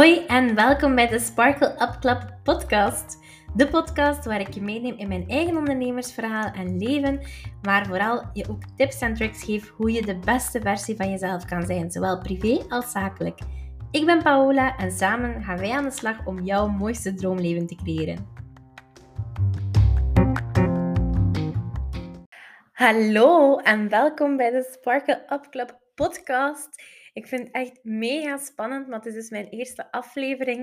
Hoi en welkom bij de Sparkle Up Club podcast. De podcast waar ik je meeneem in mijn eigen ondernemersverhaal en leven, maar vooral je ook tips en tricks geef hoe je de beste versie van jezelf kan zijn, zowel privé als zakelijk. Ik ben Paola en samen gaan wij aan de slag om jouw mooiste droomleven te creëren. Hallo en welkom bij de Sparkle Up Club podcast. Ik vind het echt mega spannend, maar het is dus mijn eerste aflevering.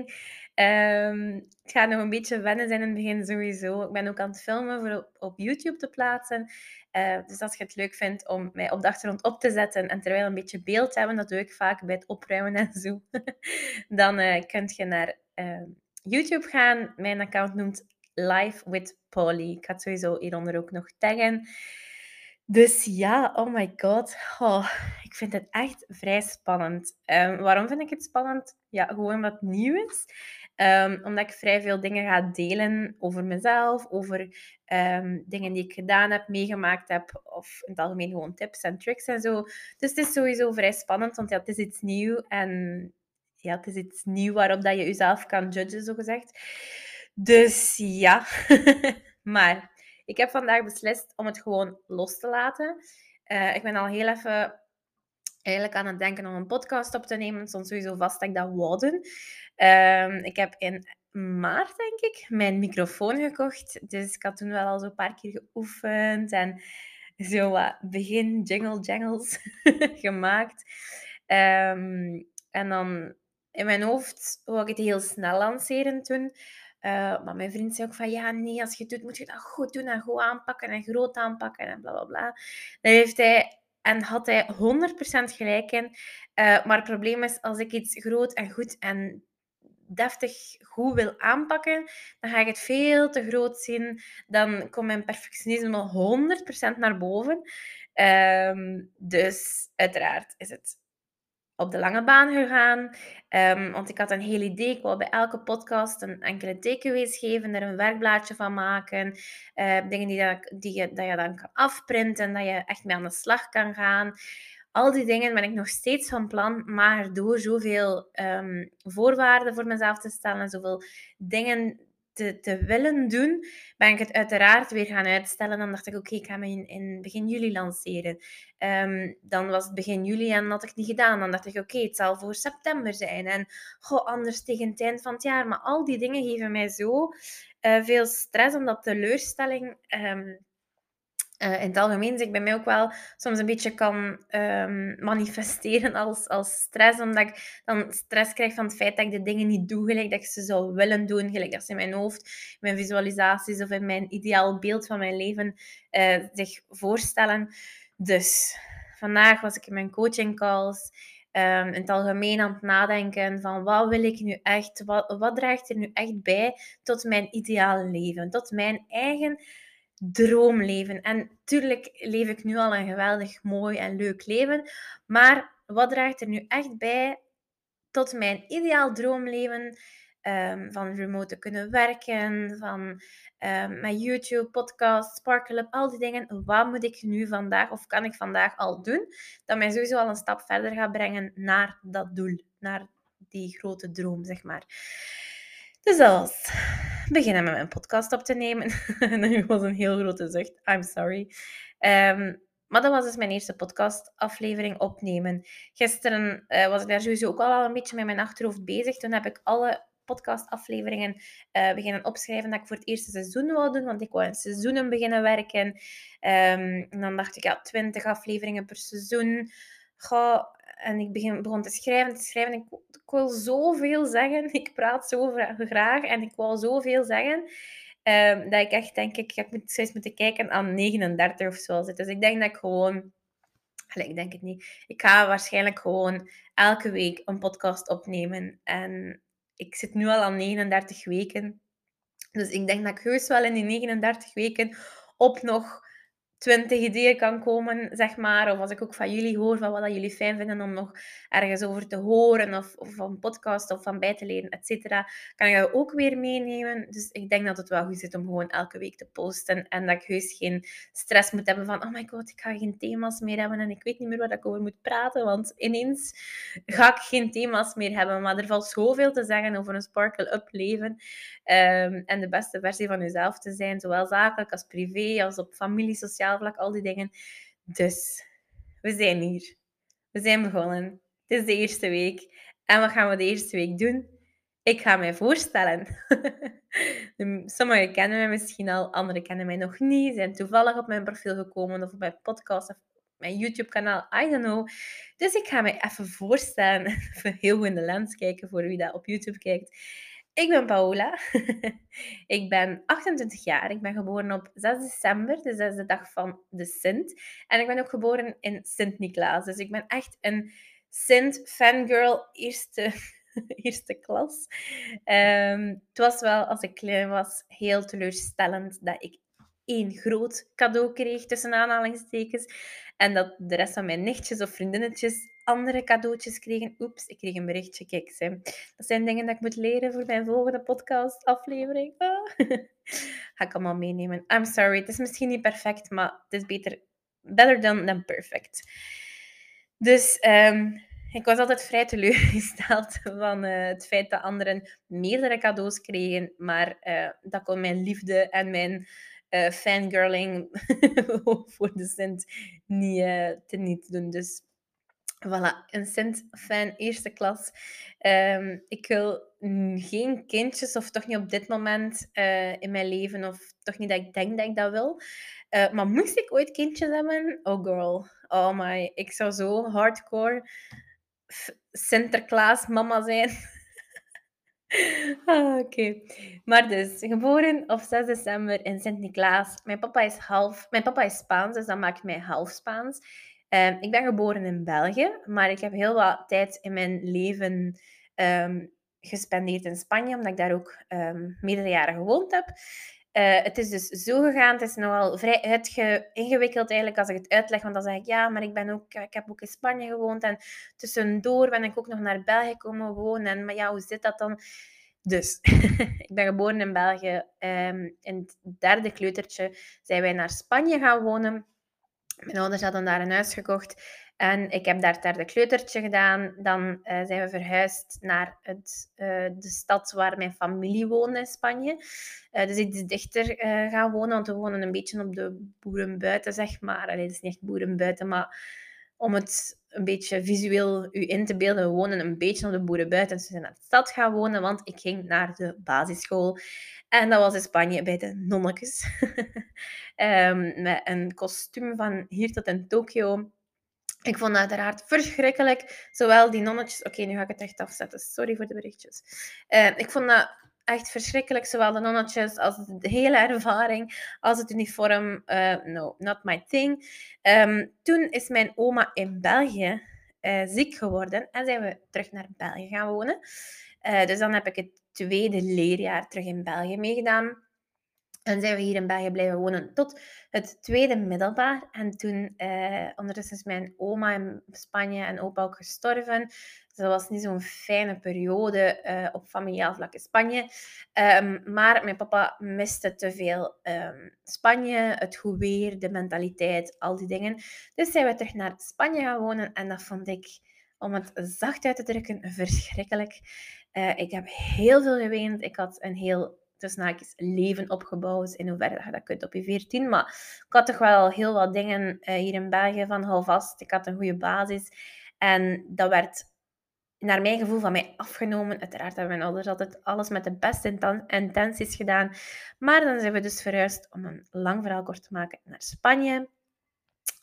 Um, het gaat nog een beetje wennen zijn in het begin sowieso. Ik ben ook aan het filmen voor op, YouTube te plaatsen. Uh, dus als je het leuk vindt om mij op de achtergrond op te zetten en terwijl een beetje beeld hebben, dat doe ik vaak bij het opruimen en zo, dan uh, kunt je naar uh, YouTube gaan. Mijn account noemt Live with Polly. Ik ga het sowieso hieronder ook nog taggen. Dus ja, oh my god. Oh, ik vind het echt vrij spannend. Um, waarom vind ik het spannend? Ja, gewoon het nieuw is. Um, omdat ik vrij veel dingen ga delen over mezelf, over um, dingen die ik gedaan heb, meegemaakt heb, of in het algemeen gewoon tips en tricks en zo. Dus het is sowieso vrij spannend, want ja, het is iets nieuw en ja, het is iets nieuw waarop dat je jezelf kan judgen, zo gezegd. Dus ja, maar ik heb vandaag beslist om het gewoon los te laten. Uh, ik ben al heel even eigenlijk aan het denken om een podcast op te nemen. Het sowieso vast dat ik dat wou doen. Uh, ik heb in maart, denk ik, mijn microfoon gekocht. Dus ik had toen wel al zo'n paar keer geoefend en zo wat begin jingle jangles gemaakt. Um, en dan in mijn hoofd wou ik het heel snel lanceren toen. Uh, maar mijn vriend zei ook van, ja, nee, als je het doet, moet je dat goed doen en goed aanpakken en groot aanpakken en bla bla bla. Dan heeft hij, en had hij 100% gelijk in. Uh, maar het probleem is, als ik iets groot en goed en deftig goed wil aanpakken, dan ga ik het veel te groot zien. Dan komt mijn perfectionisme 100% naar boven. Um, dus uiteraard is het op de lange baan gegaan. Um, want ik had een heel idee. Ik wou bij elke podcast een enkele takeaways geven, er een werkblaadje van maken. Uh, dingen die, dat, die je, dat je dan kan afprinten, dat je echt mee aan de slag kan gaan. Al die dingen ben ik nog steeds van plan, maar door zoveel um, voorwaarden voor mezelf te stellen en zoveel dingen te, te, willen doen, ben ik het uiteraard weer gaan uitstellen. Dan dacht ik, oké, ik ga me in, in, begin juli lanceren. Um, dan was het begin juli en had ik niet gedaan. Dan dacht ik, oké, het zal voor september zijn. En goh, anders tegen het eind van het jaar. Maar al die dingen geven mij zo uh, veel stress, omdat teleurstelling... Um, uh, in het algemeen zich bij mij ook wel soms een beetje kan um, manifesteren als, als stress. Omdat ik dan stress krijg van het feit dat ik de dingen niet doe gelijk dat ik ze zou willen doen. Gelijk dat ze in mijn hoofd, in mijn visualisaties of in mijn ideaal beeld van mijn leven uh, zich voorstellen. Dus vandaag was ik in mijn coaching calls. Um, in het algemeen aan het nadenken van wat wil ik nu echt, wat, wat draagt er nu echt bij tot mijn ideale leven, tot mijn eigen droomleven. En tuurlijk leef ik nu al een geweldig mooi en leuk leven. Maar wat draagt er nu echt bij tot mijn ideaal droomleven? Um, van remote te kunnen werken, van mijn YouTube, podcast, Sparkle Up, al die dingen. Wat moet ik nu vandaag of kan ik vandaag al doen? Dat mij sowieso al een stap verder gaat brengen naar dat doel, naar die grote droom, zeg maar. Dus dat beginnen met mijn podcast op te nemen. dat was een heel grote zucht. I'm sorry. Um, maar dat was dus mijn eerste podcastaflevering opnemen. Gisteren uh, was ik daar sowieso ook al een beetje met mijn achterhoofd bezig. Toen heb ik alle podcastafleveringen uh, beginnen opschrijven dat ik voor het eerste seizoen wou doen, want ik wou in seizoenen beginnen werken. Um, en dan dacht ik, ja, 20 afleveringen per seizoen. Ga, en ik begin, begon te schrijven, te schrijven. Ik, ik wil zoveel zeggen. Ik praat zo graag en ik wil zoveel zeggen. Um, dat ik echt denk, ik, ik moet steeds moeten kijken aan 39 of zo. Dus ik denk dat ik gewoon... Ik denk het niet. Ik ga waarschijnlijk gewoon elke week een podcast opnemen. En ik zit nu al aan 39 weken. Dus ik denk dat ik heus wel in die 39 weken op nog twintig ideeën kan komen, zeg maar. Of als ik ook van jullie hoor van wat jullie fijn vinden om nog ergens over te horen. Of, van podcast of van bij te leren, et cetera. Kan ik dat ook weer meenemen. Dus ik denk dat het wel goed zit om gewoon elke week te posten. En dat ik heus geen stress moet hebben van... Oh my god, ik ga geen thema's meer hebben. En ik weet niet meer waar ik over moet praten. Want ineens ga ik geen thema's meer hebben. Maar er valt zoveel te zeggen over een Sparkle-up leven. Ehm, en de beste versie van jezelf te zijn. Zowel zakelijk als privé, als op familie, sociaal vlak, al die dingen. Dus we zijn hier. We zijn begonnen. Het is de eerste week. En wat gaan we de eerste week doen? Ik ga mij voorstellen. Sommigen kennen mij misschien al, anderen kennen mij nog niet. Zijn toevallig op mijn profiel gekomen of op mijn podcast of mijn YouTube-kanaal. I don't know. Dus ik ga mij even voorstellen. Even heel in de lens kijken voor wie dat op YouTube kijkt. Ik ben Paola. ik ben 28 jaar. Ik ben geboren op 6 december, dus dat is de dag van de Sint. En ik ben ook geboren in Sint-Niklaas. Dus ik ben echt een Sint-fangirl eerste, eerste klas. Um, het was wel, als ik klein was, heel teleurstellend dat ik één groot cadeau kreeg, tussen aanhalingstekens. En dat de rest van mijn nichtjes of vriendinnetjes andere cadeautjes kregen. Oeps, ik kreeg een berichtje. Kijk, dat zijn dingen dat ik moet leren voor mijn volgende podcast-aflevering. Ah. Ga ik allemaal meenemen. I'm sorry, het is misschien niet perfect, maar het is beter, better than, perfect. Dus um, ik was altijd vrij teleurgesteld van uh, het feit dat anderen meerdere cadeaus kregen, maar uh, dat kon mijn liefde en mijn uh, fangirling voor de Sint niet, te niet doen. Dus voilà, een Sint-fan eerste klas. Um, ik wil geen kindjes, of toch niet op dit moment uh, in mijn leven, of toch niet dat ik denk dat ik dat wil. maar moest ik ooit kindjes hebben? Oh girl, oh my, ik zou zo hardcore Sinterklaas mama zijn. Ah, oké. Maar dus, geboren op 6 december in Sint-Niklaas. Mijn papa is half... Mijn papa is Spaans, dus dat maakt mij half Spaans. Um, ik ben geboren in België, maar ik heb heel wat tijd in mijn leven um, gespendeerd in Spanje, omdat ik daar ook um, meerdere jaren gewoond heb. Uh, het is dus zo gegaan. Het is nogal vrij uitge ingewikkeld eigenlijk als ik het uitleg. Want dan zeg ik ja, maar ik, ben ook, ik heb ook in Spanje gewoond. En tussendoor ben ik ook nog naar België komen wonen. En, maar ja, hoe zit dat dan? Dus, ik ben geboren in België. Um, in het derde kleutertje zijn wij naar Spanje gaan wonen. Mijn ouders hadden daar een huis gekocht. En ik heb daar derde kleutertje gedaan. Dan uh, zijn we verhuisd naar het, uh, de stad waar mijn familie woonde in Spanje. Uh, dus iets dichter gaan wonen, want we wonen een beetje op de boerenbuiten, zeg maar. Allee, het is niet echt boerenbuiten, maar om het een beetje visueel u in te beelden, we wonen een beetje op de boerenbuiten. We zijn naar de stad gaan wonen, want ik ging naar de basisschool. En dat was in Spanje bij de nonnetjes. um, met een kostuum van hier tot in Tokio. Ik vond dat uiteraard verschrikkelijk. Zowel die nonnetjes... Oké, nu ga ik het echt afzetten. Sorry voor de berichtjes. Uh, ik vond dat echt verschrikkelijk. Zowel de nonnetjes als de hele ervaring, als het uniform. Uh, no, not my thing. Um, toen is mijn oma in België uh, ziek geworden en zijn we terug naar België gaan wonen. Uh, dus dan heb ik het tweede leerjaar terug in België meegedaan. En zijn we hier in België blijven wonen tot het tweede middelbaar. En toen, eh, ondertussen is mijn oma in Spanje en opa ook gestorven. Dus dat was niet zo'n fijne periode uh, op familiaal vlak in Spanje. Um, maar mijn papa miste te veel um, Spanje, het goed weer, de mentaliteit, al die dingen. Dus zijn we terug naar Spanje gaan wonen. En dat vond ik, om het zacht uit te drukken, verschrikkelijk. Uh, ik heb heel veel geweend. Ik had een heel tussen haakjes leven opgebouwd. In hoeverre je dat kunt op je 14. Maar ik had toch wel heel wat dingen uh, hier in België van hou vast. Ik had een goede basis. En dat werd naar mijn gevoel van mij afgenomen. Uiteraard hebben mijn ouders altijd alles met de beste intenties gedaan. Maar dan zijn we dus verhuisd, om een lang verhaal kort te maken, naar Spanje.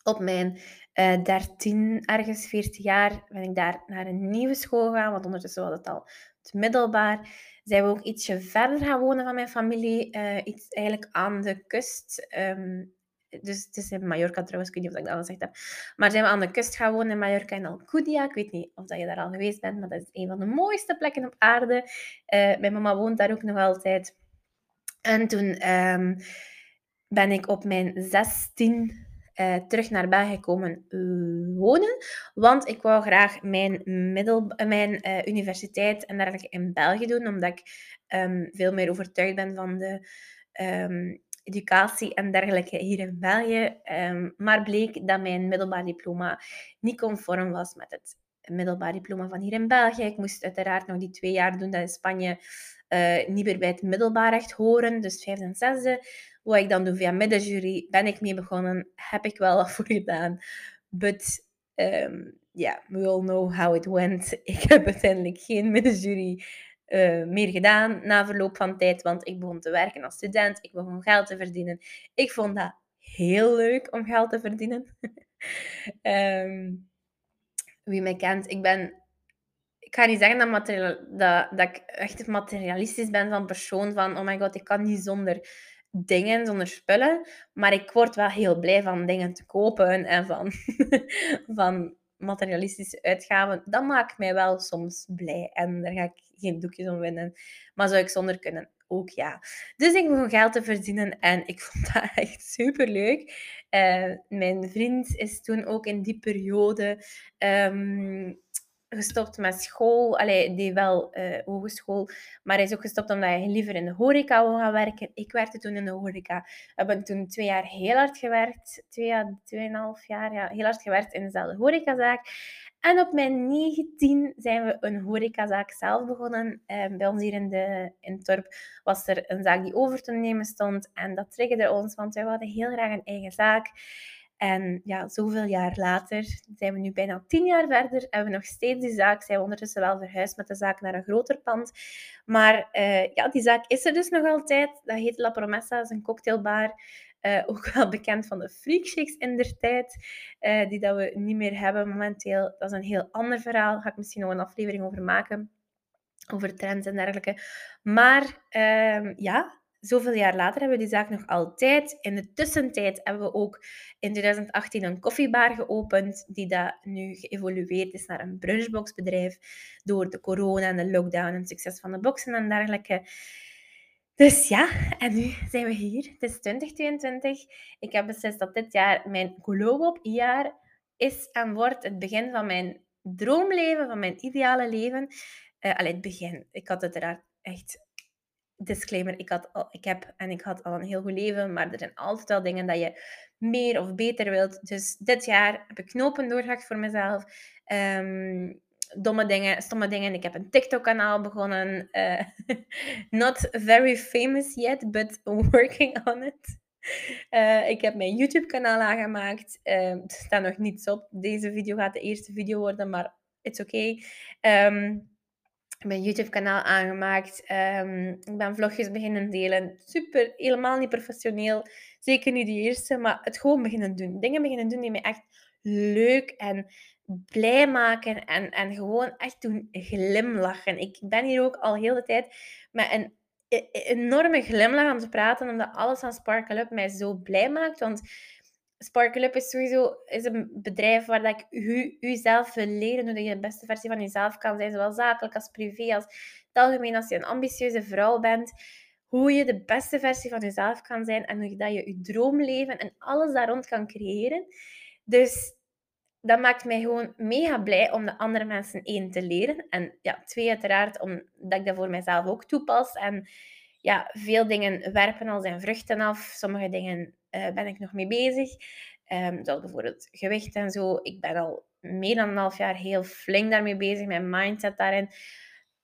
Op mijn uh, eh, 13, ergens 14 jaar, ben ik daar naar een nieuwe school gegaan. Want ondertussen was het al het middelbaar zijn we ook ietsje verder gaan wonen van mijn familie. Uh, iets eigenlijk aan de kust. Um, dus het is in Mallorca trouwens, ik weet niet of ik dat al gezegd heb. Maar zijn we aan de kust gaan wonen in Mallorca en Alcudia. Ik weet niet of dat je daar al geweest bent, maar dat is een van de mooiste plekken op aarde. Uh, mijn mama woont daar ook nog altijd. En toen um, ben ik op mijn 16 uh, terug naar België komen wonen. Want ik wou graag mijn, middel, mijn uh, universiteit en dergelijke in België doen, omdat ik um, veel meer overtuigd ben van de um, educatie en dergelijke hier in België. Um, maar bleek dat mijn middelbaar diploma niet conform was met het middelbaar diploma van hier in België. Ik moest uiteraard nog die twee jaar doen dat in Spanje niet meer bij het middelbaar recht horen, dus vijfde en zesde. Wat ik dan doe via middenjury, ben ik mee begonnen, heb ik wel wat voor gedaan. But um, yeah, we all know how it went. Ik heb uiteindelijk geen middenjury uh, meer gedaan na verloop van tijd, want ik begon te werken als student. Ik begon geld te verdienen. Ik vond dat heel leuk om geld te verdienen. um, wie mij kent, ik ben ik ga niet zeggen dat, dat, dat ik echt materialistisch ben van persoon. Van, oh my god, ik kan niet zonder dingen, zonder spullen. Maar ik word wel heel blij van dingen te kopen en van, van materialistische uitgaven. Dat maakt mij wel soms blij. En daar ga ik geen doekjes om winnen. Maar zou ik zonder kunnen? Ook ja. Dus ik begon geld te verdienen en ik vond dat echt super leuk. Uh, mijn vriend is toen ook in die periode um, gestopt met school. Allee, die wel uh, hogeschool. Maar hij is ook gestopt omdat hij liever in de horeca wil gaan werken. Ik werkte toen in de horeca. We hebben toen twee jaar heel hard gewerkt. Twee jaar, tweeënhalf jaar, ja. Heel hard gewerkt in dezelfde horecazaak. En op mijn 19 zijn we een horecazaak zelf begonnen. Um, bij ons hier in, de, in het dorp was er een zaak die over te nemen stond. En dat triggerde ons, want wij hadden heel graag een eigen zaak. En ja, zoveel jaar later zijn we nu bijna tien jaar verder. Hebben we nog steeds die zaak. Zijn we ondertussen wel verhuisd met de zaak naar een groter pand. Maar uh, ja, die zaak is er dus nog altijd. Dat heet La Promessa, is een cocktailbar. Uh, ook wel bekend van de freakshakes in der tijd, uh, die dat we niet meer hebben momenteel. Dat is een heel ander verhaal. Daar ga ik misschien nog een aflevering over maken. Over trends en dergelijke. Maar uh, ja, zoveel jaar later hebben we die zaak nog altijd. In de tussentijd hebben we ook in 2018 een koffiebar geopend, die dat nu geëvolueerd is naar een brunchboxbedrijf door de corona en de lockdown en het succes van de boxen en dergelijke. Dus ja, en nu zijn we hier. Het is 2022. Ik heb beslist dat dit jaar mijn glow-up-jaar is en wordt het begin van mijn droomleven, van mijn ideale leven. Uh, allee, het begin. Ik had uiteraard echt disclaimer, ik, had al, ik heb en ik had al een heel goed leven, maar er zijn altijd wel dingen dat je meer of beter wilt. Dus dit jaar heb ik knopen doorgehakt voor mezelf. Um, domme dingen, stomme dingen. Ik heb een TikTok-kanaal begonnen. Uh, not very famous yet, but working on it. Uh, ik heb mijn YouTube-kanaal aangemaakt. Er staat nog niets op. Deze video gaat de eerste video worden, maar it's okay. Um, mijn YouTube-kanaal aangemaakt. Um, ik ben vlogjes beginnen delen. Super, helemaal niet professioneel. Zeker niet de eerste, maar het gewoon beginnen doen. Dingen beginnen doen die me echt leuk en blij maken. En, en gewoon echt doen glimlachen. Ik ben hier ook al heel de tijd met een e-, e-, enorme glimlach aan te praten, omdat alles aan Sparkle Up mij zo blij maakt. Want Sparkle Up is sowieso is een bedrijf waar dat ik u, u wil leren hoe je de beste versie van jezelf kan zijn, zowel zakelijk als privé, als het algemeen als je een ambitieuze vrouw bent. Hoe je de beste versie van jezelf kan zijn en hoe dat je je droomleven en alles daar rond kan creëren. Dus dat maakt mij gewoon mega blij om de andere mensen één te leren. En ja, twee uiteraard omdat ik dat voor mezelf ook toepas. En ja, veel dingen werpen al zijn vruchten af. Sommige dingen uh, ben ik nog mee bezig. Um, zoals bijvoorbeeld gewicht en zo. Ik ben al meer dan een half jaar heel flink daarmee bezig. Mijn mindset daarin.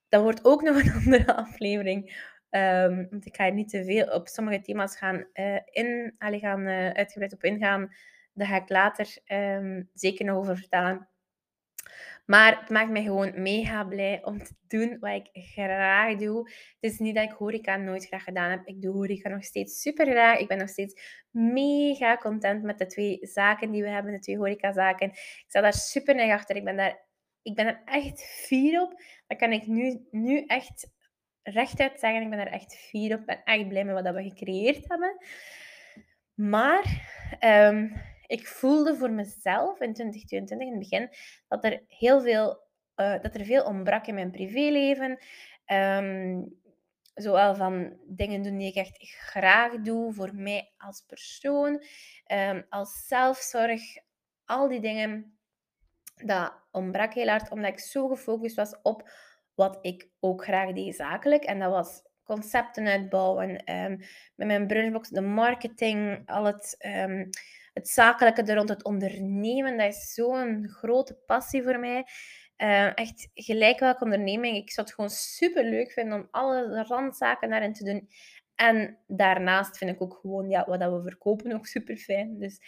Dat wordt ook nog een andere aflevering. Um, want ik ga niet te veel op sommige thema's gaan, uh, in, allee, gaan uh, uitgebreid op ingaan. Daar ga ik later um, zeker nog over vertellen. Maar het maakt mij gewoon mega blij om te doen wat ik graag doe. Het is niet dat ik horeca nooit graag gedaan heb. Ik doe horeca nog steeds super graag. Ik ben nog steeds mega content met de twee zaken die we hebben, de twee horecazaken. Ik sta daar super neig achter. Ik ben, daar, ik ben er echt fier op. Dat kan ik nu, nu echt rechtuit zeggen. Ik ben er echt fier op. Ik ben echt blij met wat we gecreëerd hebben. Maar um, ik voelde voor mezelf in 2022 in het begin dat er heel veel, uh, dat er veel ontbrak in mijn privéleven. Um, zowel van dingen doen die ik echt graag doe voor mij als persoon, um, als zelfzorg, al die dingen. Dat ontbrak heel hard omdat ik zo gefocust was op wat ik ook graag deed zakelijk. En dat was concepten uitbouwen, um, met mijn brunchbox, de marketing, al het, het zakelijke rond het ondernemen. Dat is zo'n grote passie voor mij. Uh, echt gelijk welke onderneming. Ik zou het gewoon super leuk vinden om alle randzaken daarin te doen. En daarnaast vind ik ook gewoon ja, wat dat we verkopen ook super fijn. Dus,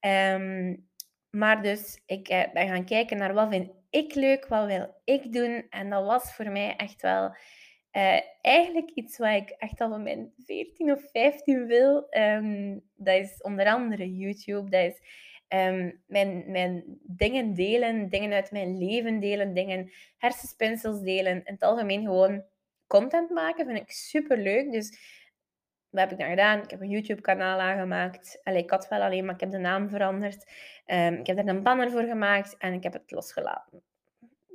um, maar dus, ik uh, ben gaan kijken naar wat vind ik leuk, wat wil ik doen. En dat was voor mij echt wel uh, eigenlijk iets wat ik echt al van mijn 14 of 15 wil. Um, dat is onder andere YouTube. Dat is um, mijn, mijn dingen delen, dingen uit mijn leven delen, dingen, hersenspinsels delen. In het algemeen gewoon content maken vind ik super leuk. Dus wat heb ik dan gedaan? Ik heb een YouTube-kanaal aangemaakt. Allee, ik had wel alleen, maar ik heb de naam veranderd. Um, ik heb er een banner voor gemaakt en ik heb het losgelaten.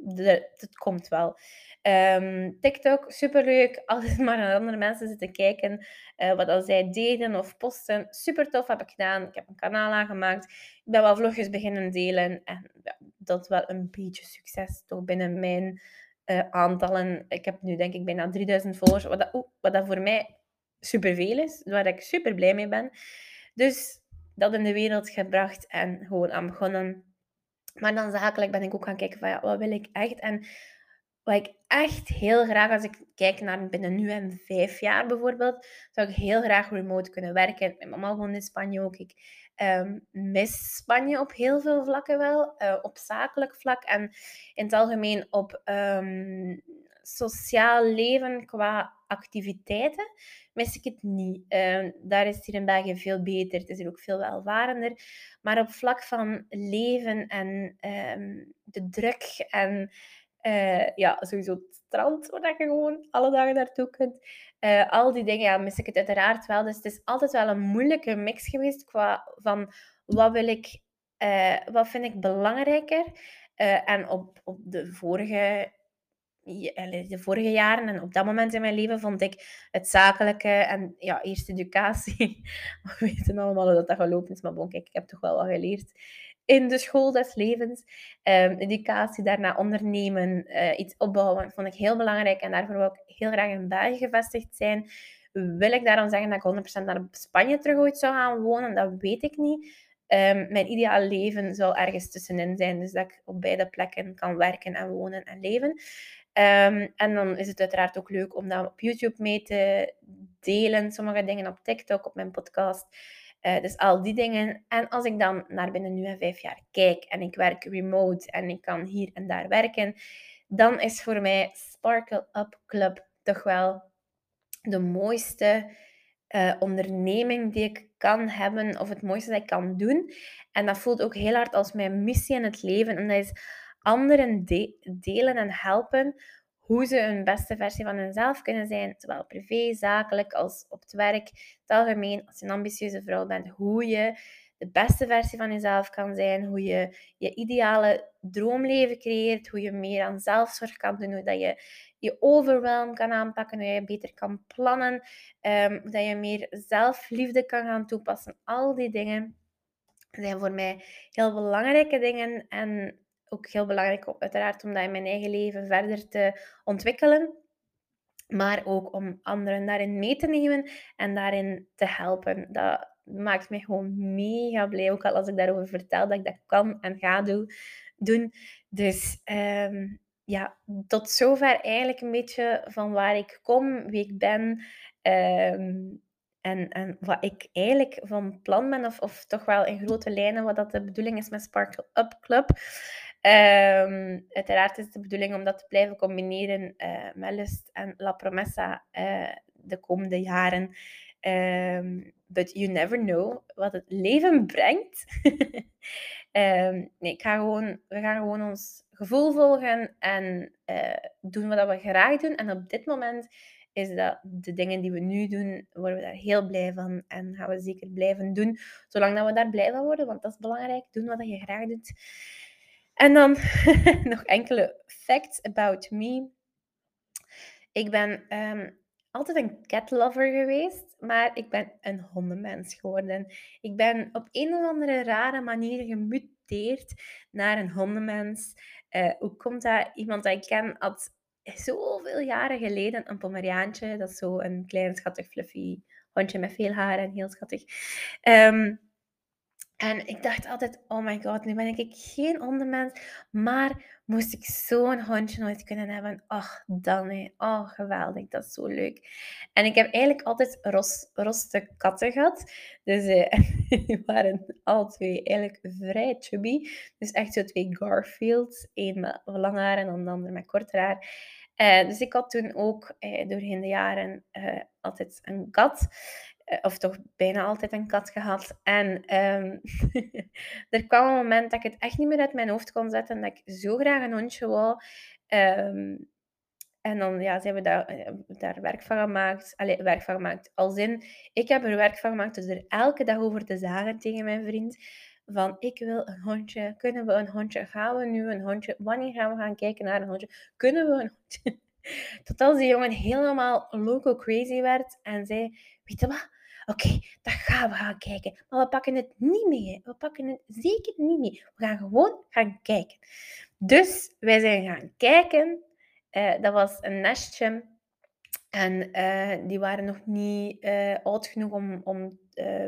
Het komt wel. Um, TikTok, superleuk. Altijd maar naar andere mensen zitten kijken. Uh, wat al zij deden of posten. Super tof heb ik gedaan. Ik heb een kanaal aangemaakt. Ik ben wel vlogjes beginnen delen. En ja, dat wel een beetje succes toch binnen mijn uh, aantallen. Ik heb nu denk ik bijna 3000 volgers. Wat dat, wat dat voor mij superveel is. Waar ik super blij mee ben. Dus dat in de wereld gebracht en gewoon aan begonnen. Maar dan zakelijk ben ik ook gaan kijken van ja, wat wil ik echt? En wat ik echt heel graag, als ik kijk naar binnen nu en vijf jaar bijvoorbeeld, zou ik heel graag remote kunnen werken. Mijn mama woont in Spanje ook. Ik um, mis Spanje op heel veel vlakken wel. Uh, op zakelijk vlak en in het algemeen op um, sociaal leven qua activiteiten mis ik het niet. Uh, daar is het hier in België veel beter. Het is hier ook veel welvarender. Maar op vlak van leven en um, de druk en uh, ja, sowieso het strand, waar je gewoon alle dagen naartoe kunt. Uh, al die dingen ja, mis ik het uiteraard wel. Dus het is altijd wel een moeilijke mix geweest qua van wat wil ik, uh, wat vind ik belangrijker. en op, op de vorige de vorige jaren en op dat moment in mijn leven vond ik het zakelijke en ja, eerst educatie. We weten allemaal hoe dat, dat gelopen is, maar bon, kijk, ik heb toch wel wat geleerd in de school des levens. Um, educatie, daarna ondernemen, uh, iets opbouwen, vond ik heel belangrijk. En daarvoor wil ik heel graag in België gevestigd zijn. Wil ik daarom zeggen dat ik 100% naar Spanje terug ooit zou gaan wonen? Dat weet ik niet. Um, mijn ideale leven zal ergens tussenin zijn. Dus dat ik op beide plekken kan werken en wonen en leven. Um, en dan is het uiteraard ook leuk om dat op YouTube mee te delen. Sommige dingen op TikTok, op mijn podcast. Uh, dus al die dingen. En als ik dan naar binnen nu en vijf jaar kijk en ik werk remote en ik kan hier en daar werken, dan is voor mij Sparkle Up Club toch wel de mooiste uh, onderneming die ik kan hebben of het mooiste dat ik kan doen. En dat voelt ook heel hard als mijn missie in het leven. En dat is anderen de delen en helpen hoe ze een beste versie van hunzelf kunnen zijn, zowel privé, zakelijk als op het werk. Het algemeen, als je een ambitieuze vrouw bent, hoe je de beste versie van jezelf kan zijn, hoe je je ideale droomleven creëert, hoe je meer aan zelfzorg kan doen, hoe dat je je overwhelm kan aanpakken, hoe je beter kan plannen, um, hoe dat je meer zelfliefde kan gaan toepassen. Al die dingen zijn voor mij heel belangrijke dingen en ook heel belangrijk, uiteraard, om dat in mijn eigen leven verder te ontwikkelen. Maar ook om anderen daarin mee te nemen en daarin te helpen. Dat maakt mij gewoon mega blij. Ook al als ik daarover vertel dat ik dat kan en ga doen. Dus um, ja, tot zover eigenlijk een beetje van waar ik kom, wie ik ben. Um, en, en wat ik eigenlijk van plan ben, of, of toch wel in grote lijnen, wat dat de bedoeling is met Sparkle Up Club. Um, uiteraard is het de bedoeling om dat te blijven combineren uh, met Lust en La Promessa uh, de komende jaren. Um, but you never know wat het leven brengt. um, nee, ik ga gewoon, we gaan gewoon ons gevoel volgen en uh, doen wat we graag doen. En op dit moment is dat de dingen die we nu doen, worden we daar heel blij van. En gaan we zeker blijven doen, zolang dat we daar blij van worden. Want dat is belangrijk, doen wat je graag doet. En dan nog enkele facts about me. Ik ben um, altijd een cat lover geweest, maar ik ben een hondenmens geworden. Ik ben op een of andere rare manier gemuteerd naar een hondenmens. Uh, hoe komt dat? Iemand dat ik ken had zoveel jaren geleden een Pomeriaantje. Dat is zo een klein schattig fluffy hondje met veel haar en heel schattig. Um, en ik dacht altijd, oh my god, nu ben ik geen hondenmens. Maar moest ik zo'n hondje nooit kunnen hebben, ach, dan hè. Oh, geweldig, dat is zo leuk. En ik heb eigenlijk altijd ros, roste katten gehad. Dus eh, die waren alle twee eigenlijk vrij chubby. Dus echt zo twee Garfields. Eén met lang haar en dan de ander met kort haar. Uh, dus ik had toen ook uh, doorheen de jaren uh, altijd een kat. Eh, of toch bijna altijd een kat gehad. En um, er kwam een moment dat ik het echt niet meer uit mijn hoofd kon zetten. Dat ik zo graag een hondje wou. Um, en dan ja, zijn we daar, eh, daar werk van gemaakt. Allee, werk van gemaakt. Als in, ik heb er werk van gemaakt dus er elke dag over te zagen tegen mijn vriend. Van, ik wil een hondje. Kunnen we een hondje? Gaan we nu een hondje? Wanneer gaan we gaan kijken naar een hondje? Kunnen we een hondje? Tot als die jongen helemaal loco crazy werd en zei, weet je wat? Oké, dan gaan we gaan kijken. Maar we pakken het niet mee. We pakken het zeker niet mee. We gaan gewoon gaan kijken. Dus wij zijn gaan kijken. Uh, dat was een nestje. En uh, die waren nog niet uh, oud genoeg om, om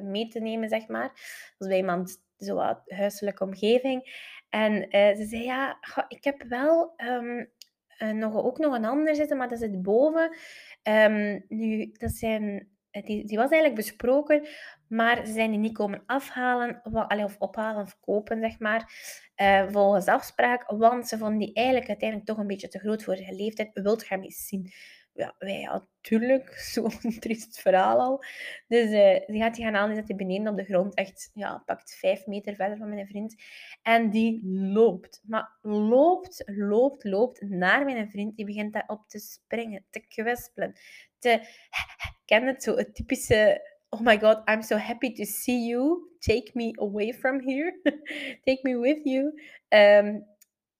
mee te nemen, zeg maar. Dat was bij iemand zo huiselijke omgeving. En ze zei, ja, ik heb wel um, nog, ook nog een ander zitten, maar dat zit boven. Um, nu, dat zijn die, die was eigenlijk besproken, maar ze zijn die niet komen afhalen, of ophalen of kopen, zeg maar, uh, volgens afspraak. Want ze vonden die eigenlijk uiteindelijk toch een beetje te groot voor zijn leeftijd. Wilt hem eens zien? ja, wij natuurlijk zo'n triest verhaal al. Dus uh, die gaat die gaan halen, die zet die beneden op de grond, echt, ja, pakt vijf meter verder van mijn vriend. En die loopt, maar loopt, loopt, loopt naar mijn vriend. Die begint daarop te springen, te kwispelen, te... Ken het zo, het typische... Oh my god, I'm so happy to see you. Take me away from here. Take me with you. Um,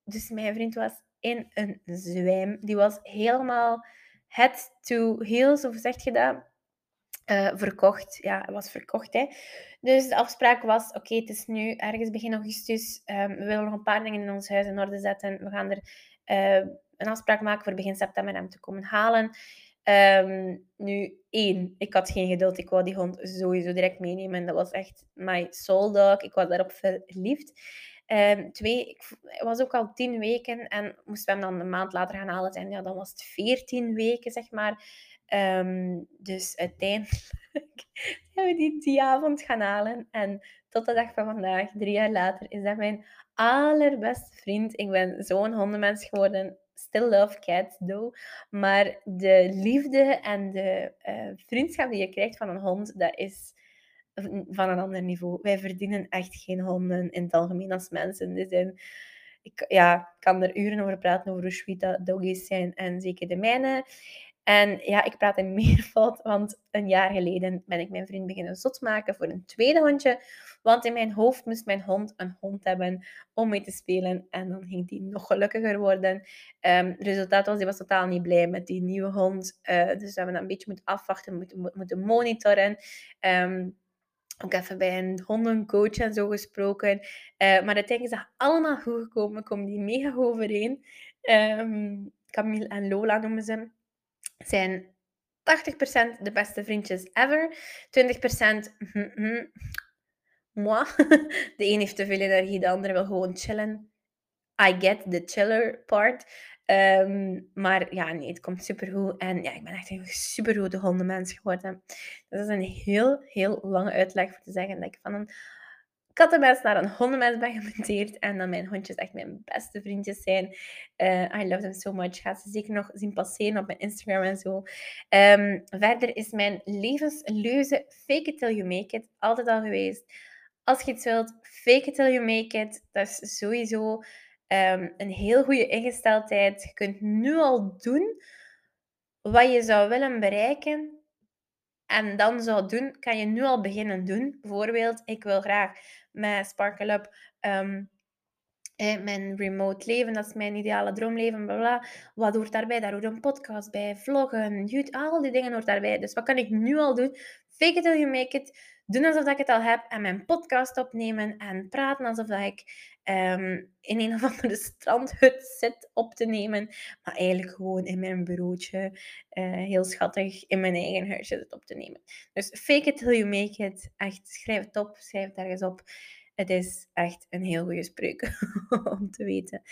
dus mijn vriend was in een zwijm. Die was helemaal head to heels, of zeg je dat? Uh, verkocht. Ja, het was verkocht. Hè. Dus de afspraak was: oké, het is nu ergens begin augustus. Um, we willen nog een paar dingen in ons huis in orde zetten. We gaan er uh, een afspraak maken voor begin september hem te komen halen. Um, nu, één, ik had geen geduld. Ik wou die hond sowieso direct meenemen. Dat was echt my soul dog. Ik was daarop verliefd. Um, twee, ik was ook al tien weken en moesten we hem dan een maand later gaan halen. En ja, dan was het veertien weken, zeg maar. Um, dus uiteindelijk hebben we die die avond gaan halen. En tot de dag van vandaag, drie jaar later, is dat mijn allerbeste vriend. Ik ben zo'n hondenmens geworden. Still love cats, though. Maar de liefde en de uh, vriendschap die je krijgt van een hond, dat is van een ander niveau. Wij verdienen echt geen honden in het algemeen als mensen. Die zijn, ik ja, kan er uren over praten over hoe sweet dat doggies zijn en zeker de mijne. En ja, ik praat in meervoud, want een jaar geleden ben ik mijn vriend beginnen zot maken voor een tweede hondje. Want in mijn hoofd moest mijn hond een hond hebben om mee te spelen. En dan ging die nog gelukkiger worden. Um, resultaat was, hij was totaal niet blij met die nieuwe hond. Uh, dus we hebben dat een beetje moeten afwachten, moeten, moeten monitoren. Um, ook even bij een hondencoach en zo gesproken. Uh, maar uiteindelijk is dat allemaal goed gekomen. Ik kom die mega overeen. Um, Camille en Lola noemen ze. Zijn 80% de beste vriendjes ever. 20% mm, mm, moi. De een heeft te veel energie, de andere wil gewoon chillen. I get the chiller part. Um, maar ja, nee, het komt supergoed. En ja, ik ben echt een supergoede hondenmens geworden. Dat is een heel, heel lange uitleg voor te zeggen dat ik van een kattenmens naar een hondenmens ben gemonteerd. En dat mijn hondjes echt mijn beste vriendjes zijn. Uh, I love them so much. Ga ze zeker nog zien passeren op mijn Instagram en zo. Um, verder is mijn levensleuze fake it till you make it altijd al geweest. Als je iets wilt, fake it till you make it. Dat is sowieso um, een heel goede ingesteldheid. Je kunt nu al doen wat je zou willen bereiken. En dan zou doen, kan je nu al beginnen doen. Bijvoorbeeld, ik wil graag met Sparkle Up um, mijn remote leven, dat is mijn ideale droomleven, bla bla. Wat hoort daarbij? Daar hoort een podcast bij, vloggen, YouTube, al die dingen hoort daarbij. Dus wat kan ik nu al doen? Fake it till you make it. Doen alsof ik het al heb en mijn podcast opnemen en praten alsof ik ehm, in een of andere strandhut zit op te nemen. Maar eigenlijk gewoon in mijn bureautje, uh, heel schattig, in mijn eigen huisje zit op te nemen. Dus fake it till you make it. Echt, schrijf het op, schrijf het ergens op. Het is echt een heel goede spreuk om te weten.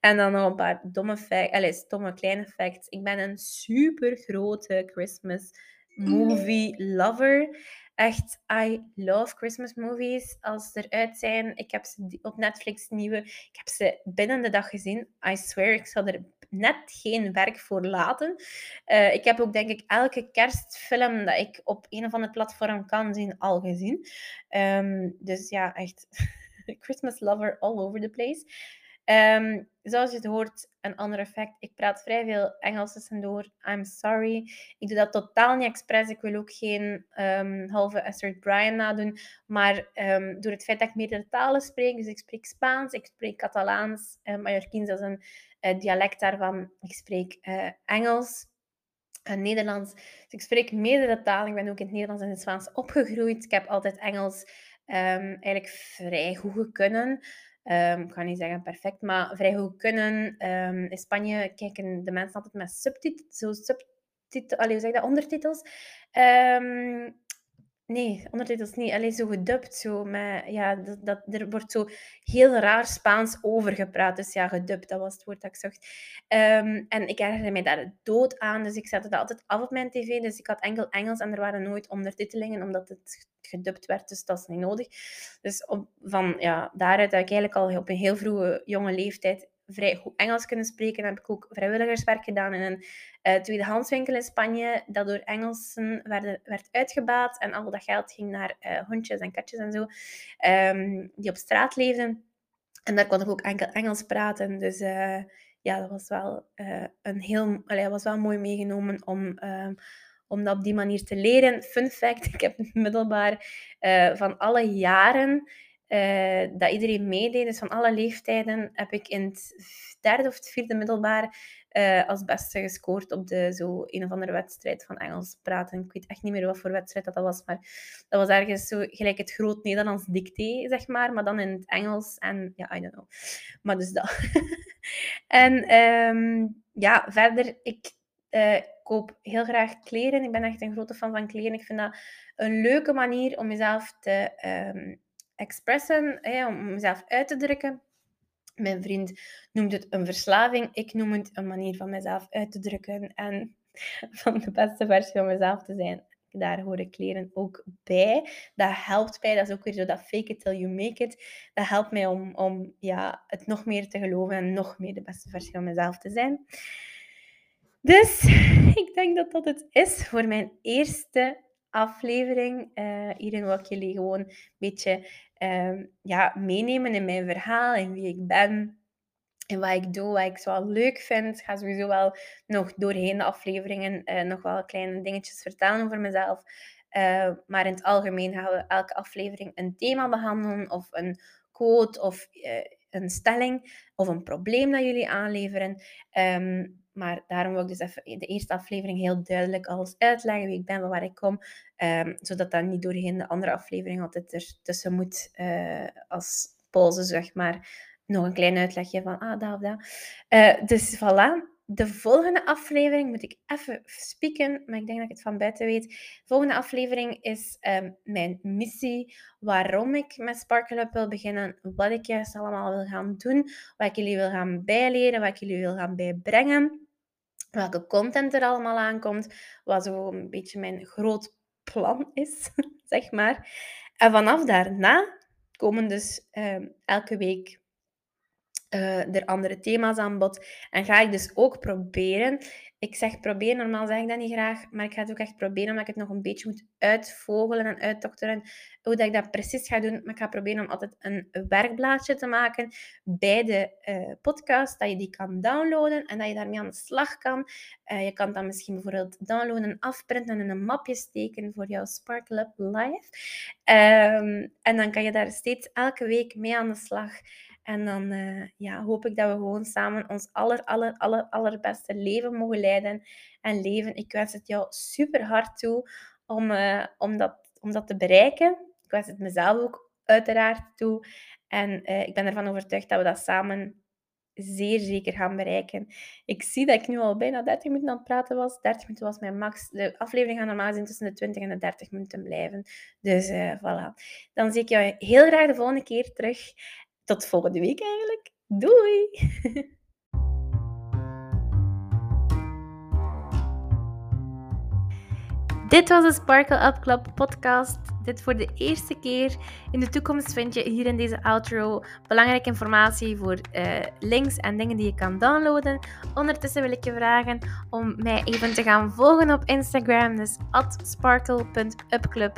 En dan nog een paar domme facts, allez, domme kleine facts. Ik ben een super grote Christmas movie lover. Echt, I love Christmas movies. Als ze eruit zijn, ik heb ze op Netflix nieuwe, ik heb ze binnen de dag gezien. I swear, ik zal er net geen werk voor laten. Uh, ik heb ook, denk ik, elke kerstfilm dat ik op een of ander platform kan zien, al gezien. Um, dus ja, echt Christmas lover all over the place. Um, zoals je het hoort, een ander effect. Ik praat vrij veel Engels tussendoor. I'm sorry. Ik doe dat totaal niet expres. Ik wil ook geen um, halve Astrid Bryan nadoen. Maar um, door het feit dat ik meerdere talen spreek, dus ik spreek Spaans, ik spreek Catalaans, uh, Mallorquins, is een uh, dialect daarvan. Ik spreek uh, Engels. En Nederlands. Dus ik spreek meerdere talen. Ik ben ook in het Nederlands en het Spaans opgegroeid. Ik heb altijd Engels eigenlijk vrij goed kunnen. Um, ik ga niet zeggen perfect, maar vrij goed kunnen. Um, in Spanje kijken de mensen altijd met subtitels, zo subtitel, hoe zeg dat, ondertitels. Um, Nee, ondertitels niet. Alleen zo gedubt. Zo met, ja, dat, dat, er wordt zo heel raar Spaans over gepraat. Dus ja, gedubt, dat was het woord dat ik zocht. Um, en ik ergerde mij daar dood aan. Dus ik zette dat altijd af op mijn tv. Dus ik had enkel Engels en er waren nooit ondertitelingen, omdat het gedubt werd. Dus dat is niet nodig. Dus op, van ja, daaruit dat ik eigenlijk al op een heel vroege jonge leeftijd vrij goed Engels kunnen spreken. Heb ik ook vrijwilligerswerk gedaan in een uh, tweedehandswinkel in Spanje, dat door Engelsen werd, werd uitgebaat. En al dat geld ging naar uh, hondjes en katjes en zo, um, die op straat leefden. En daar kon ik ook enkel Engels praten. Dus uh, ja, dat was wel een heel, allee, was wel mooi meegenomen om ehm, om dat op die manier te leren. Fun fact, ik heb middelbaar van alle jaren uh, dat iedereen meedeed, dus van alle leeftijden, heb ik in het derde of het vierde middelbaar uh, als beste gescoord op de, zo een of andere wedstrijd van Engels praten. Ik weet echt niet meer wat voor wedstrijd dat, was, maar dat was ergens zo gelijk het groot Nederlands dicté, zeg maar, maar dan in het Engels en ja, I don't know. Maar dus dat. en um, ja, verder, ik uh, koop heel graag kleren. Ik ben echt een grote fan van kleren. Ik vind dat een leuke manier om jezelf te um, expressen, om mezelf uit te drukken. Mijn vriend noemt het een verslaving. Ik noem het een manier van mezelf uit te drukken en van de beste versie van mezelf te zijn. Daar horen kleren ook bij. Dat helpt mij. Dat is ook weer zo dat fake it till you make it. Dat helpt mij om, om ja, het nog meer te geloven en nog meer de beste versie van mezelf te zijn. Dus ik denk dat dat het is voor mijn eerste aflevering. Uh, hierin wil ik jullie gewoon een beetje uh, ja, meenemen in mijn verhaal en wie ik ben. En wat ik doe, wat ik zo leuk vind. Ik ga sowieso wel nog doorheen de afleveringen uh, nog wel kleine dingetjes vertellen over mezelf. Uh, maar in het algemeen gaan we elke aflevering een thema behandelen of een quote of een stelling of een probleem dat jullie aanleveren. Um, maar daarom wil ik dus even de eerste aflevering heel duidelijk alles uitleggen wie ik ben, van waar ik kom. Um, zodat dat niet doorheen de andere aflevering altijd ertussen moet uh, als pauze, zeg maar. Nog een klein uitlegje van ah, dat of dat. Uh, dus voilà. De volgende aflevering moet ik even spieken, maar ik denk dat ik het van buiten weet. De volgende aflevering is um, mijn missie, waarom ik met Sparkle Up wil beginnen, wat ik juist allemaal wil gaan doen, wat ik jullie wil gaan bijleren, wat ik jullie wil gaan bijbrengen welke content er allemaal aankomt, wat zo een beetje mijn groot plan is, zeg maar. En vanaf daarna komen dus uh, elke week uh, er andere thema's aan bod. En ga ik dus ook proberen ik zeg proberen, normaal zeg ik dat niet graag, maar ik ga het ook echt proberen, omdat ik het nog een beetje moet uitvogelen en uitdokteren, hoe dat ik dat precies ga doen. Maar ik ga proberen om altijd een werkblaadje te maken bij de uh, podcast, dat je die kan downloaden en dat je daarmee aan de slag kan. Uh, je kan dat misschien bijvoorbeeld downloaden, afprinten en in een mapje steken voor jouw Sparkle Up Live. Um, en dan kan je daar steeds elke week mee aan de slag. En dan ja, hoop ik dat we gewoon samen ons aller, aller, aller, allerbeste leven mogen leiden en leven. Ik wens het jou super hard toe om, om, dat, om dat te bereiken. Ik wens het mezelf ook uiteraard toe. En ik ben ervan overtuigd dat we dat samen zeer zeker gaan bereiken. Ik zie dat ik nu al bijna 30 minuten aan het praten was. 30 minuten was mijn max. De aflevering gaat normaal zijn tussen de 20 en de 30 minuten blijven. Dus uh, voilà. Dan zie ik jou heel graag de volgende keer terug. Tot volgende week eigenlijk. Doei! Dit was de Sparkle Up Club podcast. Dit voor de eerste keer. In de toekomst vind je hier in deze outro belangrijke informatie voor uh, links en dingen die je kan downloaden. Ondertussen wil ik je vragen om mij even te gaan volgen op Instagram. Dus sparkle.upclub.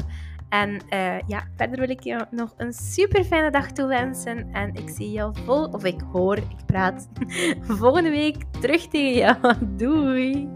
En uh, ja, verder wil ik je nog een super fijne dag toewensen. En ik zie jou vol, of ik hoor, ik praat volgende week terug tegen jou. Doei!